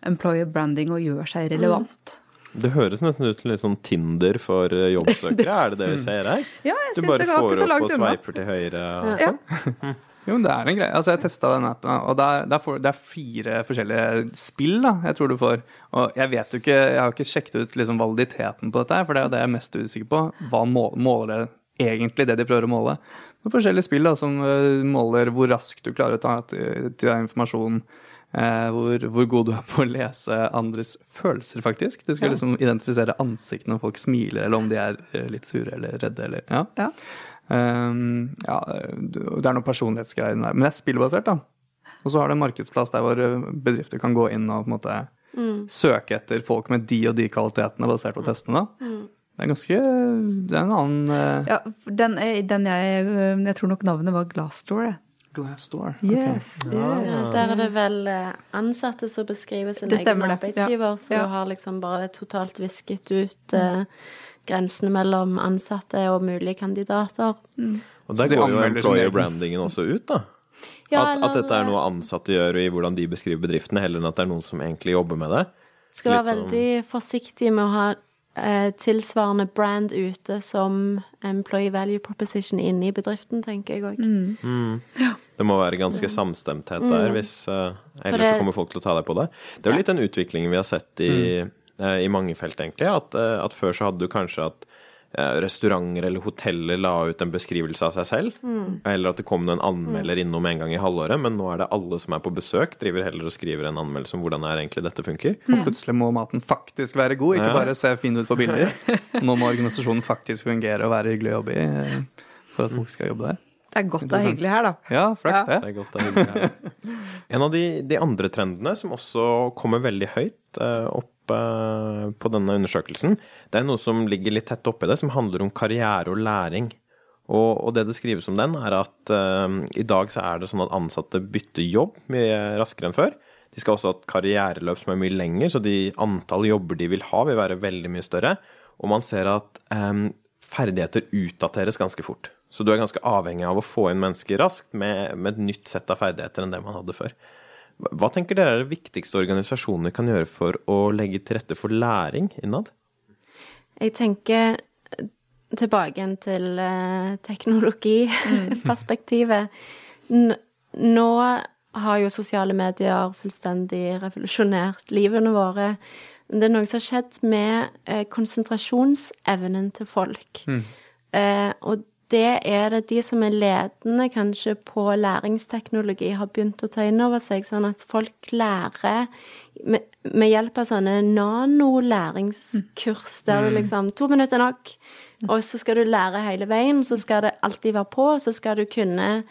S4: employer branding og gjør seg relevant.
S1: Det høres nesten ut som litt sånn Tinder for eh, jobbsøkere, [laughs] er det det vi ser her?
S4: Ja, jeg
S1: Du
S4: syns
S1: bare
S4: det går
S1: får
S4: ikke så
S1: opp og sveiper til høyre og
S4: Ja.
S1: sånn? [laughs]
S2: Jo, men det er en greie. Altså, jeg testa den appen, og det er, det, er det er fire forskjellige spill da, jeg tror du får. Og jeg vet jo ikke, jeg har ikke sjekket ut liksom validiteten på dette, her, for det er jo det jeg er mest usikker på. Hva måler, måler det egentlig, det de prøver å måle? Er forskjellige spill da, som eh, måler hvor raskt du klarer å ta til, til deg informasjon. Eh, hvor, hvor god du er på å lese andres følelser, faktisk. Du skal liksom identifisere ansiktene når folk smiler, eller om de er eh, litt sure eller redde. Eller, ja.
S4: Ja.
S2: Um, ja, det er noen personlighetsgreier der. Men det er spillbasert, da. Og så har det en markedsplass der hvor uh, bedrifter kan gå inn og på en måte søke etter folk med de og de kvalitetene basert på testene. da. Det er ganske Det er en annen uh,
S4: Ja, den, er- den jeg, jeg tror nok navnet var Glassdoor.
S2: Glassdoor. Okay.
S4: Yes, yes.
S3: Ja, der er det vel eh, ansatte som beskriver sin egen arbeidsgiver,
S4: Ja.
S3: du har liksom bare totalt visket ut eh, grensene mellom ansatte og mulige kandidater.
S1: Og der går jo employer brandingen også ut, da.
S3: Ja,
S1: at, at dette er noe ansatte gjør i hvordan de beskriver bedriftene, heller enn at det er noen som egentlig jobber med det.
S3: Skal være
S1: litt sånn-
S3: veldig forsiktig med å ha eh, tilsvarende brand ute som employee value proposition inne i bedriften, tenker jeg òg.
S4: Mm.
S1: Det må være ganske samstemthet der, hvis uh, Ellers
S3: det-
S1: så kommer folk til å ta deg på det. Det er jo litt den utviklingen vi har sett i, eh, i mange felt, egentlig. At, eh, at før så hadde du kanskje at eh, restauranter eller hoteller la ut en beskrivelse av seg selv. Eller at det kom en anmelder innom en gang i halvåret. Men nå er det alle som er på besøk, driver heller og skriver en anmeldelse om hvordan er egentlig dette funker.
S2: Og plutselig må maten faktisk være god, ikke
S1: Ja.
S2: bare se fin ut på bilder. [laughs] Nå må organisasjonen faktisk fungere og være hyggelig å jobbe i eh, for at folk skal jobbe der.
S4: Det er godt det er hyggelig her, da.
S2: Ja, flaks
S1: Det
S2: det.
S1: er godt det hyggelig her. En av de, de andre trendene som også kommer veldig høyt eh, opp eh, på denne undersøkelsen, det er noe som ligger litt tett oppi det, som handler om karriere og læring. Og, og det det skrives om den, er at uh, i dag så er det sånn at ansatte bytter jobb mye raskere enn før. De skal også ha et karriereløp som er mye lenger, så de antall jobber de vil ha, vil være veldig mye større. Og man ser at um, ferdigheter utdateres ganske fort. Så du er ganske avhengig av å få inn mennesker raskt med, med et nytt sett av ferdigheter enn det man hadde før. Hva- tenker dere er det viktigste organisasjonene kan gjøre for å legge til rette for læring innad?
S3: Jeg tenker eh, tilbake igjen til eh, teknologiperspektivet. Nå har jo sosiale medier fullstendig revolusjonert livene våre. Men det er noe som har skjedd med eh, konsentrasjonsevnen til folk. Mm. og det er det de som er ledende kanskje på læringsteknologi, har begynt å ta inn over seg, sånn at folk lærer med, med hjelp av sånne nanolæringskurs, der du liksom To minutter er nok. Og så skal du lære hele veien, så skal det alltid være på, så skal du kunne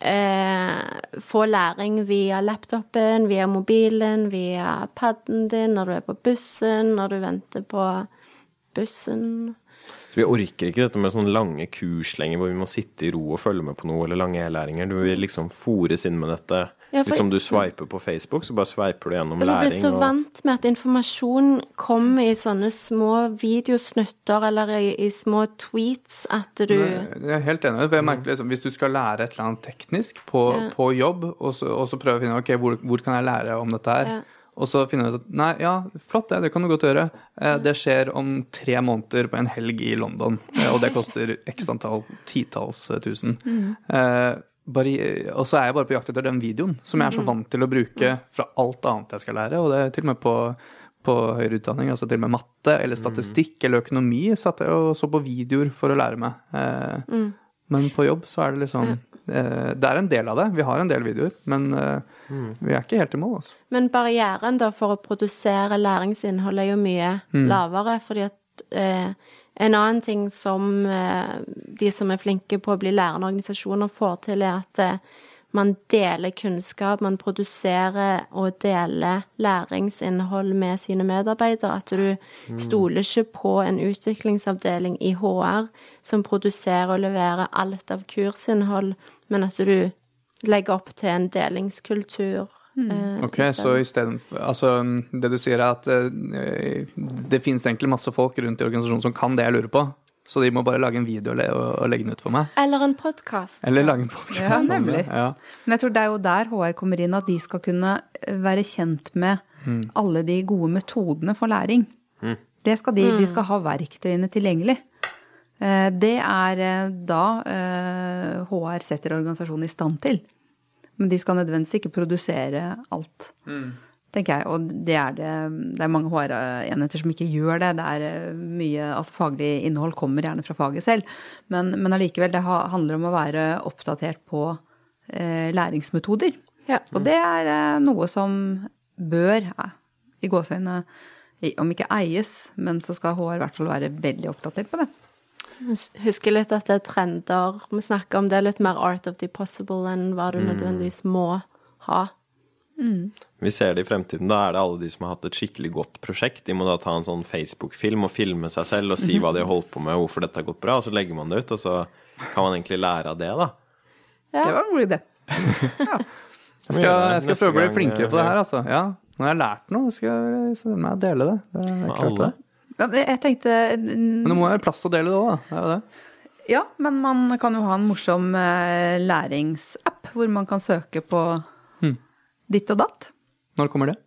S3: eh, få læring via laptopen, via mobilen, via paden din, når du er på bussen, når du venter på bussen.
S1: Så vi orker ikke dette med sånne lange kurs lenger, hvor vi må sitte i ro og følge med på noe, eller lange e-læringer. Du vil liksom fòres inn med dette.
S3: Ja, for-
S1: Litt du sveiper på Facebook, så bare sveiper du gjennom
S3: læring. Du
S1: blir
S3: så
S1: og-
S3: vant med at informasjon kommer i sånne små videosnutter eller i, i små tweets at du
S2: Jeg er helt enig. for jeg merker liksom, Hvis du skal lære et eller annet teknisk på,
S3: Ja.
S2: på jobb, og så, og så prøve å finne ok, hvor, hvor kan jeg lære om dette her,
S3: Ja.
S2: Og så finner du ut at nei, ja, flott det, det kan du godt gjøre. Eh, det skjer om tre måneder på en helg i London, eh, og det koster x antall titalls eh, tusen. Eh, bare, og så er jeg bare på jakt etter den videoen, som jeg er så vant til å bruke fra alt annet jeg skal lære, og det er til og med på på høyere utdanning, altså til og med matte eller statistikk eller økonomi, satt jeg og så på videoer for å lære meg. Eh, Men på jobb så er det liksom Det er en del av det. Vi har en del videoer, men mm. vi er ikke helt i mål, altså.
S3: Men barrieren da for å produsere læringsinnhold er jo mye lavere, fordi at eh, en annen ting som eh, de som er flinke på å bli lærende organisasjoner får til, er at eh, man deler kunnskap, man produserer og deler læringsinnhold med sine medarbeidere. At du stoler ikke på en utviklingsavdeling i HR som produserer og leverer alt av kursinnhold, men at du legger opp til en delingskultur. Mm.
S2: Ok, så isteden Altså, det du sier er at eh, det finnes egentlig masse folk rundt i organisasjonen som kan det jeg lurer på, så de må bare lage en video og, le og, og legge den ut for meg?
S3: Eller en podkast.
S2: Eller lage en podkast?
S4: Ja, nemlig.
S2: Ja.
S4: Men jeg tror det er jo der HR kommer inn, at de skal kunne være kjent med alle de gode metodene for læring. Det skal de, de skal ha verktøyene tilgjengelig. Eh, Det er eh, da eh, HR setter organisasjonen i stand til. Men de skal nødvendigvis ikke produsere alt, tenker jeg. Og det er det Det er mange HR-enheter som ikke gjør det. Det er eh, mye Altså faglig innhold kommer gjerne fra faget selv. Men, men allikevel, det handler om å være oppdatert på eh, læringsmetoder.
S3: Ja.
S4: Og det er eh, noe som bør, eh, i gåseøynene, om ikke eies, men så skal HR i hvert fall være veldig oppdatert på det.
S3: Husker litt at det er trender. Vi snakker om det er litt mer art of the possible enn hva du nødvendigvis må ha.
S1: Vi ser det i fremtiden. Da er det alle de som har hatt et skikkelig godt prosjekt. De må da ta en sånn Facebook-film og filme seg selv og si hva de har holdt på med, og hvorfor dette har gått bra, og så legger man det ut, og så kan man egentlig lære av det, da.
S3: Ja.
S4: Det var en god idé. [laughs]
S2: Jeg skal, jeg skal prøve å bli flinkere på det her, altså. Ja, nå har jeg lært noe, skal jeg jeg dele det. det er
S1: Med alle.
S2: det.
S4: Ja, Jeg tenkte
S2: Men det må være plass til å dele det òg, da. Det er jo det.
S4: Ja, men man kan jo ha en morsom eh, læringsapp hvor man kan søke på ditt og datt.
S2: Når kommer det?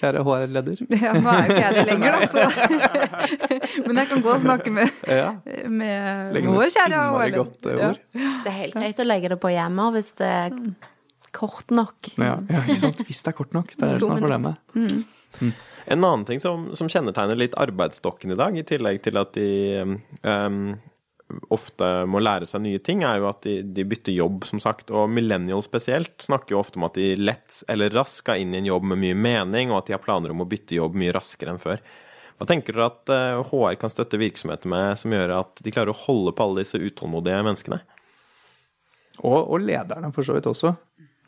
S2: Kjære HR-leder. [laughs]
S4: Ja, nå er jo ikke jeg det lenger, da, så [laughs] Men jeg kan gå og snakke med, med vår kjære
S2: HR-leder. eh.
S3: Det er helt greit å legge det på hjemme hvis det er kort nok.
S2: Ja, ja, ikke sant. Hvis det er kort nok. Det er det som er problemet.
S1: En annen ting som, som kjennetegner litt arbeidsstokken i dag, i tillegg til at de um, ofte må lære seg nye ting, er jo at de, de bytter jobb, som sagt. Og millennials spesielt snakker jo ofte om at de lett eller raskt skal inn i en jobb med mye mening, og at de har planer om å bytte jobb mye raskere enn før. Hva tenker dere at eh, HR kan støtte virksomheter med som gjør at de klarer å holde på alle disse utålmodige menneskene?
S2: Og, og lederne, for så vidt også.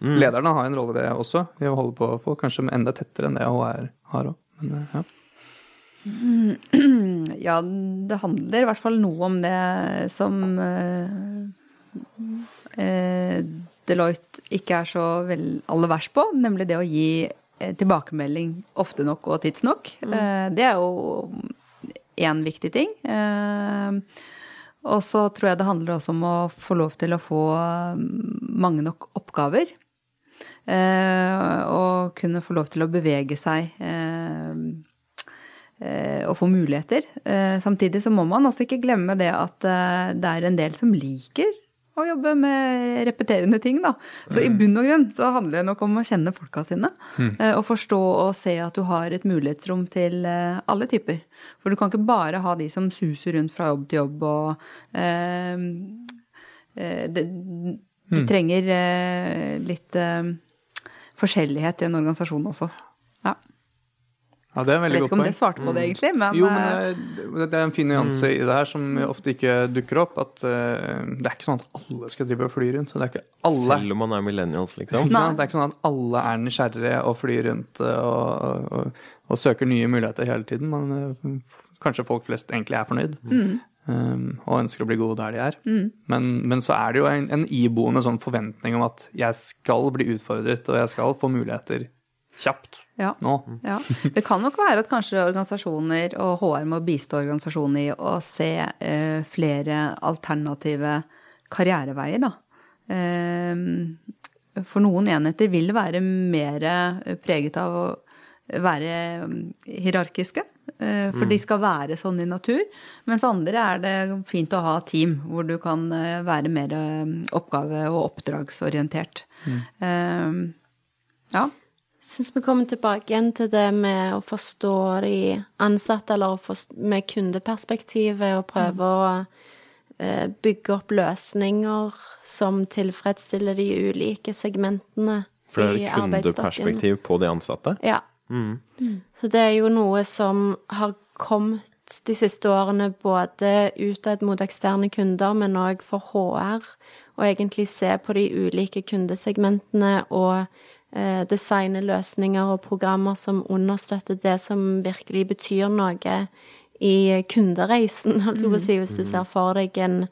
S2: Lederne har en rolle det også, i å holde på folk kanskje enda tettere enn det HR har òg. Men eh, ja.
S4: Ja, det handler i hvert fall noe om det som eh, eh, Deloitte ikke er så vel aller verst på, nemlig det å gi eh, tilbakemelding ofte nok og tidsnok. Eh, det er jo én viktig ting. Eh, og så tror jeg det handler også om å få lov til å få mm, mange nok oppgaver. Eh, og kunne få lov til å bevege seg. Eh, og få muligheter. Eh, samtidig så må man også ikke glemme det at eh, det er en del som liker å jobbe med repeterende ting, da. Så i bunn og grunn så handler det nok om å kjenne folka sine. eh, og forstå og se at du har et mulighetsrom til eh, alle typer. For du kan ikke bare ha de som suser rundt fra jobb til jobb og eh, eh, det, Du trenger eh, litt eh, forskjellighet i en organisasjon også. Ja.
S2: Ja, det er en
S4: Jeg vet ikke om
S2: poeng.
S4: det svarte på det, egentlig, men
S2: Jo,
S4: eh,
S2: men det, er en fin nyanse i det her som ofte ikke dukker opp. At uh, det er ikke sånn at alle skal drive og fly rundt. Det er ikke alle.
S1: Selv om man er millennials, liksom.
S2: Nei. Det er ikke sånn at alle er nysgjerrige og flyr rundt eh, og, og, og søker nye muligheter hele tiden. Men uh, kanskje folk flest egentlig er fornøyd. um, og ønsker å bli gode der de er. Men, men så er det jo en, en iboende sånn forventning om at jeg skal bli utfordret, og jeg skal få muligheter kjapt
S4: ja.
S2: nå.
S4: Ja. Det kan nok være at kanskje organisasjoner og HR må bistå organisasjoner i å se uh, flere alternative karriereveier, da. Uh, for noen enheter vil være mer preget av å være mm, hierarkiske. eh, For de skal være sånn i natur. Mens andre er det fint å ha team hvor du kan være mer eh, oppgave- og oppdragsorientert. Eh, Ja.
S3: Syns vi kommer tilbake igjen til det med å forstå de ansatte, eller å forst- med kundeperspektivet, og prøve å eh, bygge opp løsninger som tilfredsstiller de ulike segmentene
S1: For det er et kundeperspektiv på de ansatte.
S3: Ja. Så det er jo noe som har kommet de siste årene både utad mot eksterne kunder, men òg for HR. Og egentlig se på de ulike kundesegmentene og designe løsninger og programmer som understøtter det som virkelig betyr noe i kundereisen, [laughs] holdt jeg på å si, hvis du ser for deg en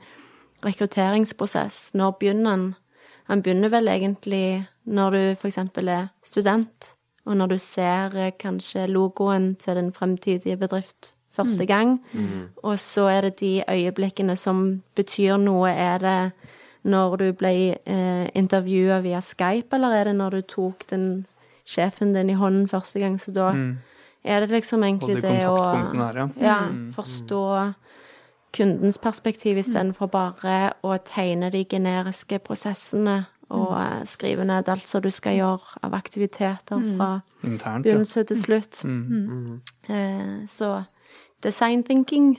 S3: rekrutteringsprosess. Når begynner den? Han begynner vel egentlig når du f.eks. er student, og når du ser eh, kanskje logoen til den fremtidige bedrift første gang. Og så er det de øyeblikkene som betyr noe. Er det når du ble eh, intervjua via Skype, eller er det når du tok den sjefen din i hånden første gang? Så da er det liksom egentlig det å
S2: her, ja.
S3: ja, forstå kundens perspektiv istedenfor bare å tegne de generiske prosessene og mm. skrive ned alt som du skal gjøre av aktiviteter fra
S2: Internt, ja.
S3: begynnelse til slutt. Eh, Så design thinking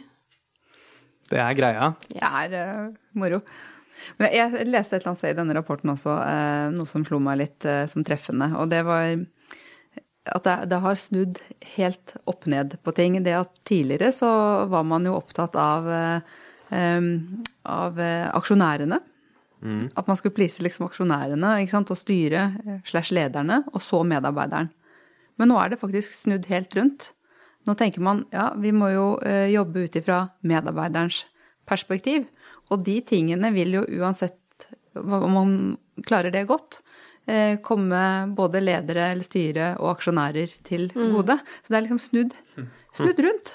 S2: Det er greia.
S4: Det er uh, moro. Men jeg, leste et eller annet sted i denne rapporten også eh, noe som slo meg litt eh, som treffende. Og det var at det, det har snudd helt opp ned på ting. Det at tidligere så var man jo opptatt av, eh, av aksjonærene. aksjonærene. At man skulle please liksom aksjonærene og styre slash lederne, og så medarbeideren. Men nå er det faktisk snudd helt rundt. Nå tenker man ja, vi må jo jobbe ut ifra medarbeiderens perspektiv. Og de tingene vil jo uansett om man klarer det godt, eh, komme både ledere eller styre og aksjonærer til gode. Så det er liksom snudd, snudd rundt.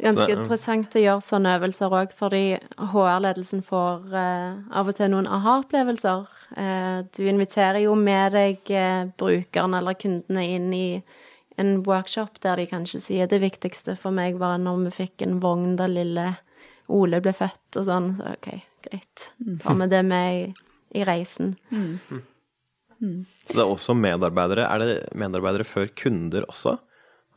S3: Ganske interessant å gjøre sånne øvelser òg, fordi HR-ledelsen får eh, av og til noen aha-opplevelser. Eh, du inviterer jo med deg eh, brukeren eller kundene inn i en workshop der de kanskje sier det viktigste for meg var når vi fikk en vogn der lille Ole ble født, og sånn. Så OK, greit. Tar med det med i, i reisen.
S1: Så det er også medarbeidere. Er det medarbeidere før kunder også?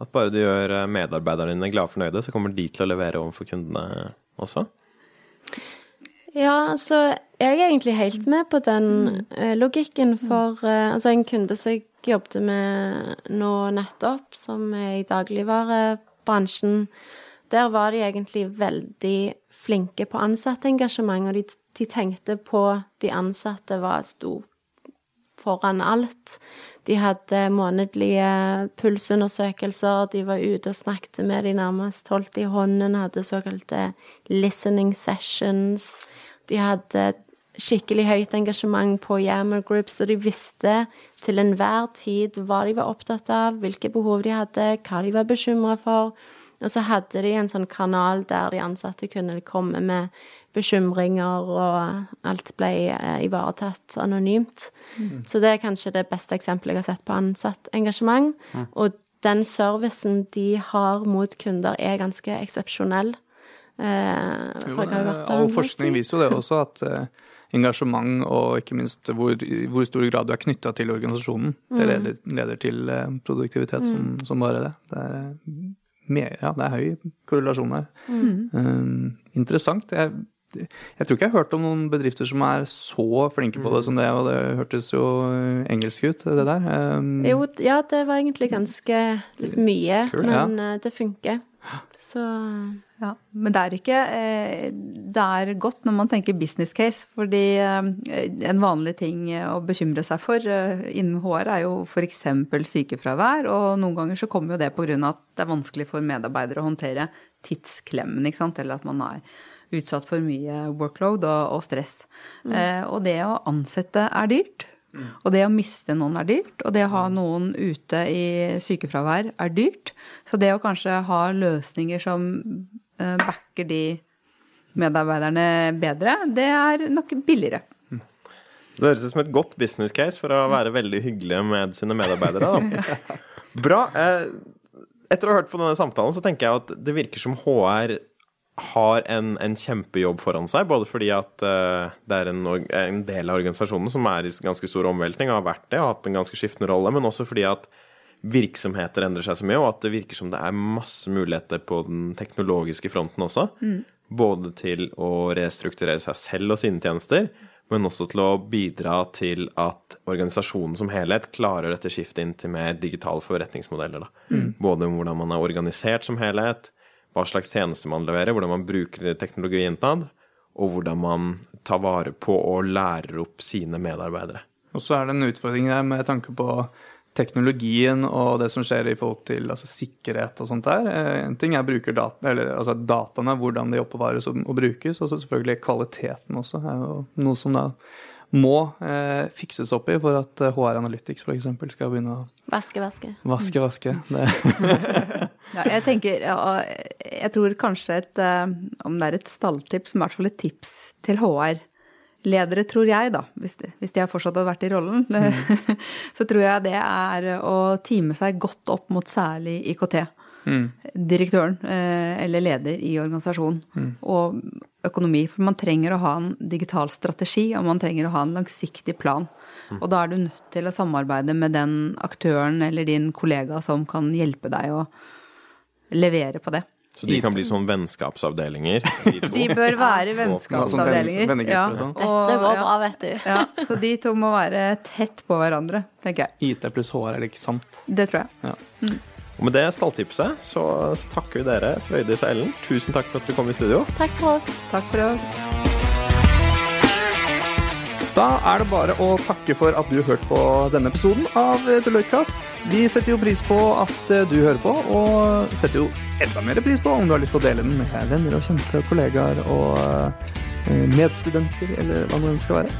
S1: At bare du gjør eh, medarbeiderne dine glade og fornøyde, så kommer de til å levere overfor kundene også?
S3: Ja, altså jeg er egentlig helt med på den eh, logikken, for eh, altså en kunde som jeg jobbet med nå nettopp, som er i dagligvarebransjen, der var de egentlig veldig flinke på ansattengasjement, og de, de tenkte på de ansatte var sto foran alt. De hadde månedlige pulsundersøkelser, de var ute og snakket med de nærmest, holdt i hånden, hadde såkalte listening sessions. De hadde skikkelig høyt engasjement på Yammer Groups, og de visste til enhver tid hva de var opptatt av, hvilke behov de hadde, hva de var bekymra for. Og så hadde de en sånn kanal der de ansatte kunne komme med bekymringer, og alt ble eh, ivaretatt anonymt. Så det er kanskje det beste eksempelet jeg har sett på ansattengasjement. Og den servicen de har mot kunder, er ganske eksepsjonell. Eh, jo der
S2: All forskning viser jo det også, at eh, engasjement og ikke minst hvor, hvor stor grad du er knytta til organisasjonen, det leder, leder til eh, produktivitet som, som bare det. Det er, eh, ja, det er høy korrelasjon her. Eh, interessant. Jeg, Jeg tror ikke jeg har hørt om noen bedrifter som er så flinke på det som det, og det hørtes jo engelsk ut, det der. Um,
S3: Jo, ja, det var egentlig ganske litt mye,
S2: cool,
S3: men ja. det funker. Så
S4: Ja, men det er ikke eh, Det er godt når man tenker business case, fordi eh, en vanlig ting å bekymre seg for eh, innen HR er jo f.eks. sykefravær, og noen ganger så kommer jo det pga. at det er vanskelig for medarbeidere å håndtere tidsklemmen, ikke sant, eller at man er utsatt for mye workload og, og stress. Mm. og det å ansette er dyrt. Og det å miste noen er dyrt, og det å ha noen ute i sykefravær er dyrt. Så det å kanskje ha løsninger som eh, backer de medarbeiderne bedre, det er nok billigere.
S1: Det høres ut som et godt business case for å være veldig hyggelige med sine medarbeidere. Da. [laughs] Bra. Eh, Etter å ha hørt på denne samtalen, så tenker jeg at det virker som HR har en, en kjempejobb foran seg. Både fordi at uh, det er en, en del av organisasjonen som er i ganske stor omveltning, har vært det, og har hatt en ganske skiftende rolle, men også fordi at virksomheter endrer seg så mye, og at det virker som det er masse muligheter på den teknologiske fronten også. Både til å restrukturere seg selv og sine tjenester, men også til å bidra til at organisasjonen som helhet klarer dette skiftet inn til mer digitale forretningsmodeller. Da. Både hvordan man er organisert som helhet, hva slags tjenester man leverer, hvordan man bruker teknologi innad, og hvordan man tar vare på og lærer opp sine medarbeidere.
S2: Og så er det en utfordring der med tanke på teknologien og det som skjer i forhold til altså, sikkerhet og sånt der. Eh, En ting er bruker data, eller, altså, dataene, hvordan de oppbevares og, og brukes, og så selvfølgelig kvaliteten også er jo noe som da må eh, fikses opp i for at eh, HR Analytics f.eks. skal begynne å
S3: vaske, vaske.
S2: vaske, vaske. Det, [laughs]
S4: Ja, jeg tenker, jeg tror kanskje et, eh, om det er et stalltips, men i hvert fall et tips til HR. Ledere, tror jeg, da, hvis de, hvis de har fortsatt hadde vært i rollen, [laughs] så tror jeg det er å time seg godt opp mot særlig IKT. Direktøren eh, eller leder i organisasjonen. Og økonomi. For man trenger å ha en digital strategi, og man trenger å ha en langsiktig plan. Og da er du nødt til å samarbeide med den aktøren eller din kollega som kan hjelpe deg å levere på det.
S1: Så de kan bli sånn vennskapsavdelinger. de. [laughs]
S4: De bør være vennskapsavdelinger. Ja,
S2: sånn.
S3: Dette går bra, vet du.
S4: Ja, så de to må være tett på hverandre, tenker jeg.
S2: IT pluss HR er ikke sant.
S4: Det tror jeg.
S2: Ja.
S1: Og med det stalltipset så takker vi dere, Frøydis og Ellen. Tusen takk for at dere kom i studio.
S3: Takk for oss.
S4: Takk for oss.
S2: Da er det bare å takke for at du hørte på denne episoden av Deloitte-kast. Vi setter jo pris på at eh, du hører på, og setter jo enda mer pris på om du har lyst til å dele den med venner og kjente kollegaer og eh, medstudenter, eller hva det skal være.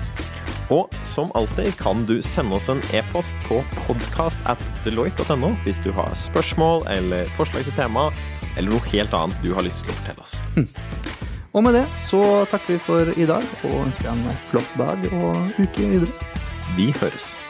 S1: Og som alltid kan du sende oss en e-post på podcast at deloitte.no hvis du har spørsmål eller forslag til tema, eller noe helt annet du har lyst til å fortelle oss.
S2: Og med det så takker vi for i dag, og ønsker en flott dag og uke videre.
S1: Vi høres.